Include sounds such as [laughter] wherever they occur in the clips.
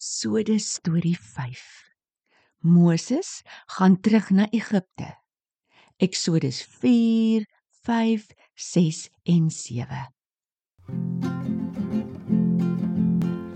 Eksodus storie 5. Moses gaan terug na Egipte. Eksodus 4, 5, 6 en 7.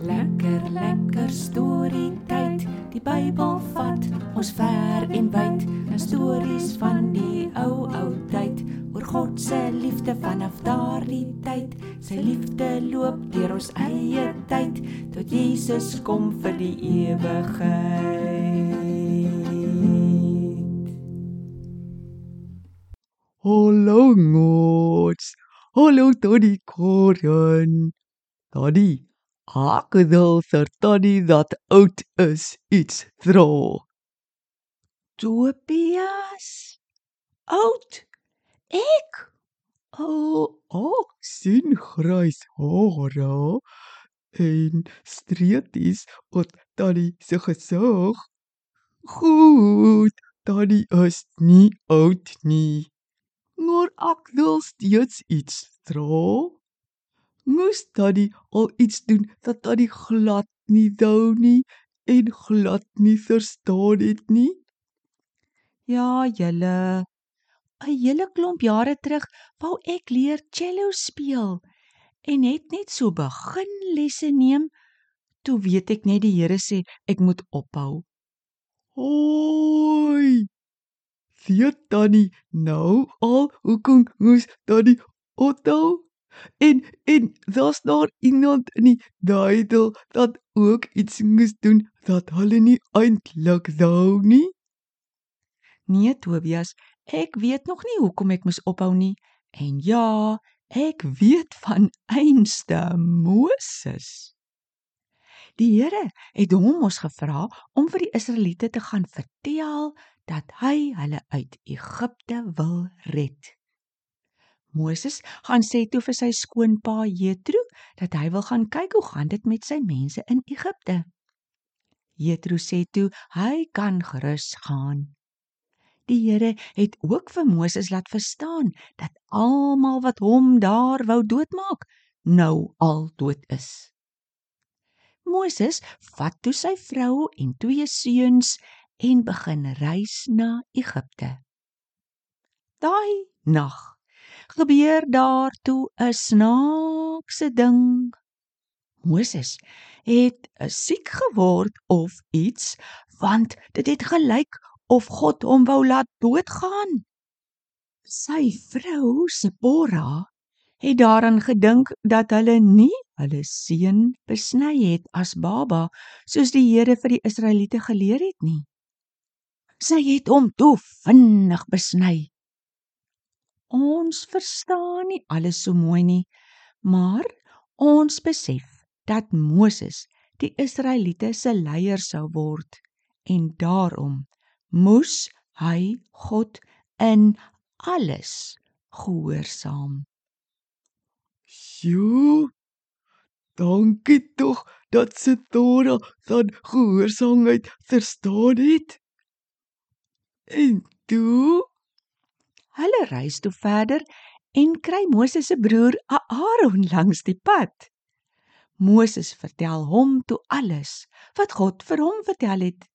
Lekker lekker storie tyd. Die Bybel vat ons ver en wyd. 'n Stories van die ou ou tyd oor God se liefde vanaf daardie tyd. Sy liefde loop deur ons eie tyd tot Jesus kom vir die ewigheid. Hallo ngots. Hallo Tony Koren. Tony, ek vir Tony dat oud is iets dra. Tobias. Oud. Ek. O, oh, ek sien grys hare en streepies op Tony se gesig. Goed, Tony is nie oud nie. Maar ek wil steeds iets dra. Moes Tony al iets doen dat Tony glad nie wou nie en glad nie verstaan het nie. Ja, julle. 'n Hele klomp jare terug wou ek leer cello speel en het net so begin lesse neem. Toe weet ek net die Here sê ek moet ophou. Hoi. Weet Tannie nou al hoekom moes Tannie ophou? En en daar's daar iemand in die Bybel dat ook iets moes doen dat hulle nie eintlik wou nie. Nee, Tobias, ek weet nog nie hoekom ek moes ophou nie. En ja, ek weet van einste Moses. Die Here het hom mos gevra om vir die Israeliete te gaan vertel dat hy hulle uit Egipte wil red. Moses gaan sê toe vir sy skoonpa Jethro dat hy wil gaan kyk hoe gaan dit met sy mense in Egipte. Jethro sê toe hy kan gerus gaan. Die Here het ook vir Moses laat verstaan dat almal wat hom daar wou doodmaak, nou al dood is. Moses vat toe sy vrou en twee seuns en begin reis na Egipte. Daai nag gebeur daar toe 'n snaakse ding. Moses het siek geword of iets want dit het gelyk of God hom wou laat doodgaan. Sy vrou Sipora het daaraan gedink dat hulle nie hulle seun besny het as baba soos die Here vir die Israeliete geleer het nie. Sy het hom toe vinnig besny. Ons verstaan nie alles so mooi nie, maar ons besef dat Moses die Israeliete se leier sou word en daarom moes hy God in alles gehoorsaam. Sjoe. Dankie tog dat se Tora dan gehoorsaamheid verstaan het. En toe Hulle reis toe verder en kry Moses se broer Aaron langs die pad. Moses vertel hom toe alles wat God vir hom vertel het.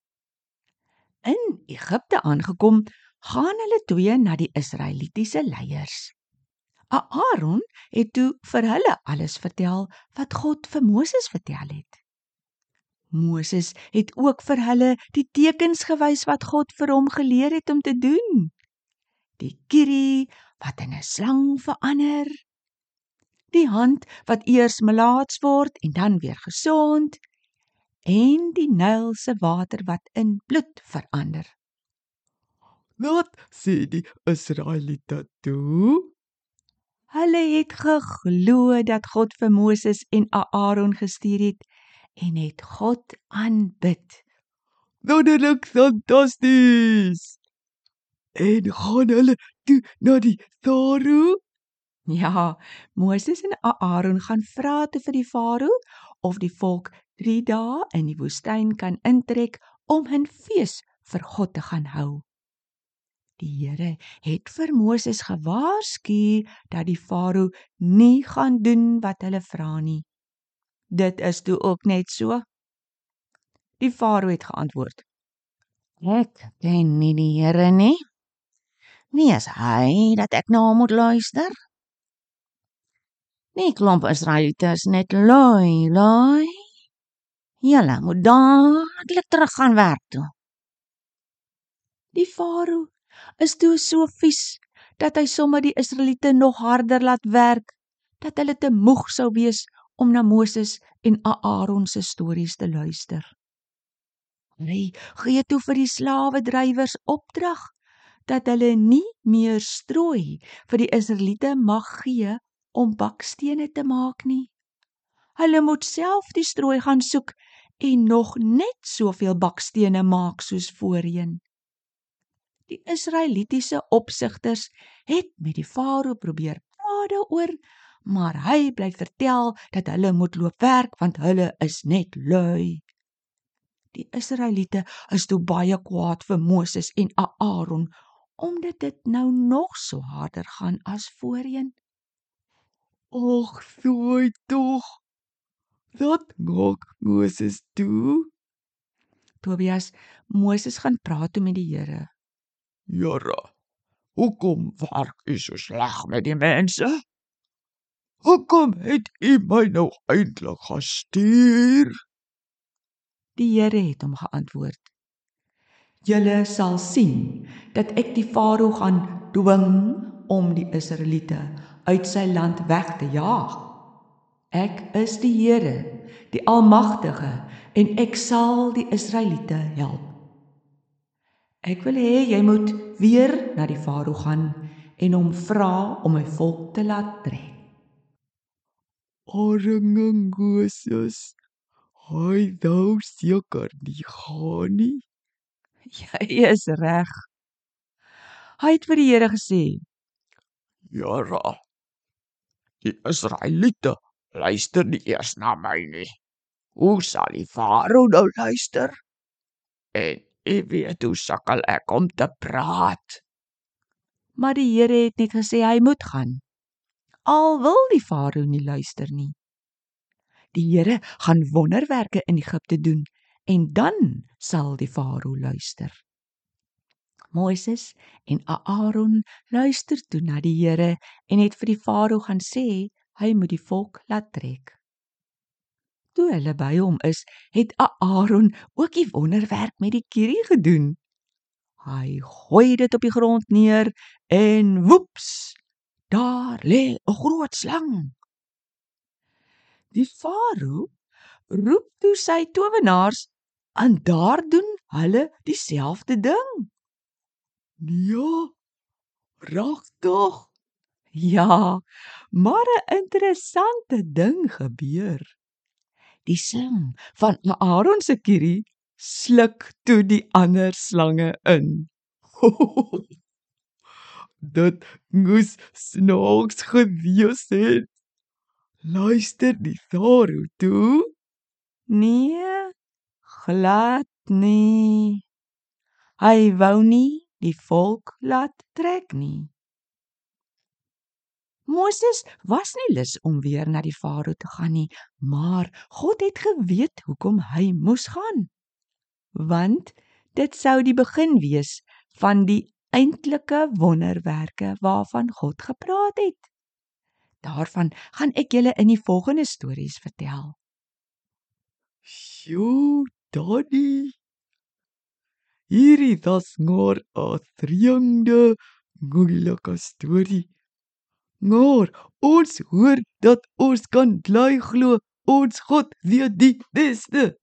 In Egipte aangekom, gaan hulle twee na die Israelitiese leiers. Aaron het toe vir hulle alles vertel wat God vir Moses vertel het. Moses het ook vir hulle die tekens gewys wat God vir hom geleer het om te doen. Die kierie wat in 'n slang verander, die hand wat eers melaats word en dan weer gesond en die Nyl se water wat in bloed verander. Wat sê die Israeliete toe? Hulle het geglo dat God vir Moses en Aaron gestuur het en het God aanbid. Wonderlik fantasties. En gaan hulle toe na die Farao? Ja, Moses en Aaron gaan vra te vir die Farao of die volk 3 dae in die woestyn kan intrek om 'n fees vir God te gaan hou. Die Here het vir Moses gewaarsku dat die Farao nie gaan doen wat hulle vra nie. Dit is toe ook net so. Die farao het geantwoord: Ek ken nie die Here nie. Wie is hy dat ek na hom moet luister? Nee, klomp Israeliete is net lui, lui. Julle moet dadelik terug gaan werk toe. Die farao is toe so vies dat hy sommer die Israeliete nog harder laat werk dat hulle te moeg sou wees om na Moses en Aaron se stories te luister. Hy gee toe vir die slawedrywers opdrag dat hulle nie meer strooi vir die Israeliete mag gee om bakstene te maak nie. Hulle moet self die strooi gaan soek en nog net soveel bakstene maak soos voorheen. Die Israelitiese opsigters het met die farao probeer praat daaroor, maar hy bly vertel dat hulle moet loop werk want hulle is net lui. Die Israeliete is toe baie kwaad vir Moses en Aaron omdat dit nou nog so harder gaan as voorheen. Ag, sooi tog. Wat maak Moses toe? Tobias, Moses gaan praat toe met die Here. Here, hoekom werk u so sleg met die mense? Hoekom het u my nou eintlik gestuur? Die Here het hom geantwoord: Julle sal sien dat ek die farao gaan dwing om die Israeliete uit sy land weg te jaag. Ek is die Here, die Almagtige, en ek sal die Israeliete help. Ek wil hê jy moet weer na die farao gaan en hom vra om my volk te laat trek. Moses, hy dou seker nie gaan nie. [laughs] Jy is reg. Hy het vir die Here gesê: Here, die Israeliete luister nie eers na my nie. Hoe sal die farao nou luister? En ek weet hoe sukkel ek om te praat. Maar die Here het net gesê hy moet gaan. Al wil die farao nie luister nie. Die Here gaan wonderwerke in Egipte doen en dan sal die farao luister. Moses en Aaron luister toe na die Here en het vir die farao gaan sê hy moet die volk laat trek. Toe hulle by hom is, het Aaron ook die wonderwerk met die kierie gedoen. Hy gooi dit op die grond neer en woeps, daar lê 'n groot slang. Die farao roep toe sy towenaars en daar doen hulle dieselfde ding. Ja, regtig? Ja, maar 'n interessante ding gebeur. Die slang van Aaron se kierie sluk toe die ander slange in. [laughs] Dit moes snaaks gewees het. Luister die farao toe. Nee, glad nie. Hy wou nie die volk laat trek nie. Moses was nie lus om weer na die farao te gaan nie, maar God het geweet hoekom hy moes gaan. Want dit sou die begin wees van die eintlike wonderwerke waarvan God gepraat het. Daarvan gaan ek julle in die volgende stories vertel. Sjoe, Daddy. Hierdie was maar 'n vreemde, moeilike storie. Maar ons hoor dat ons kan bly glo ons God weet die beste.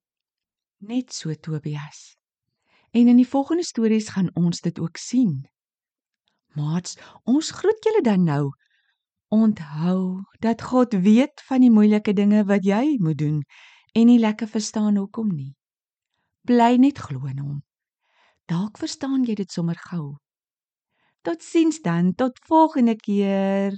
Net so Tobias. En in die volgende stories gaan ons dit ook sien. Maats, ons groet julle dan nou. Onthou dat God weet van die moeilike dinge wat jy moet doen en nie lekker verstaan hoekom nie. Bly net glo in hom. Dalk verstaan jy dit sommer gou. Totsiens dan, tot volgende keer.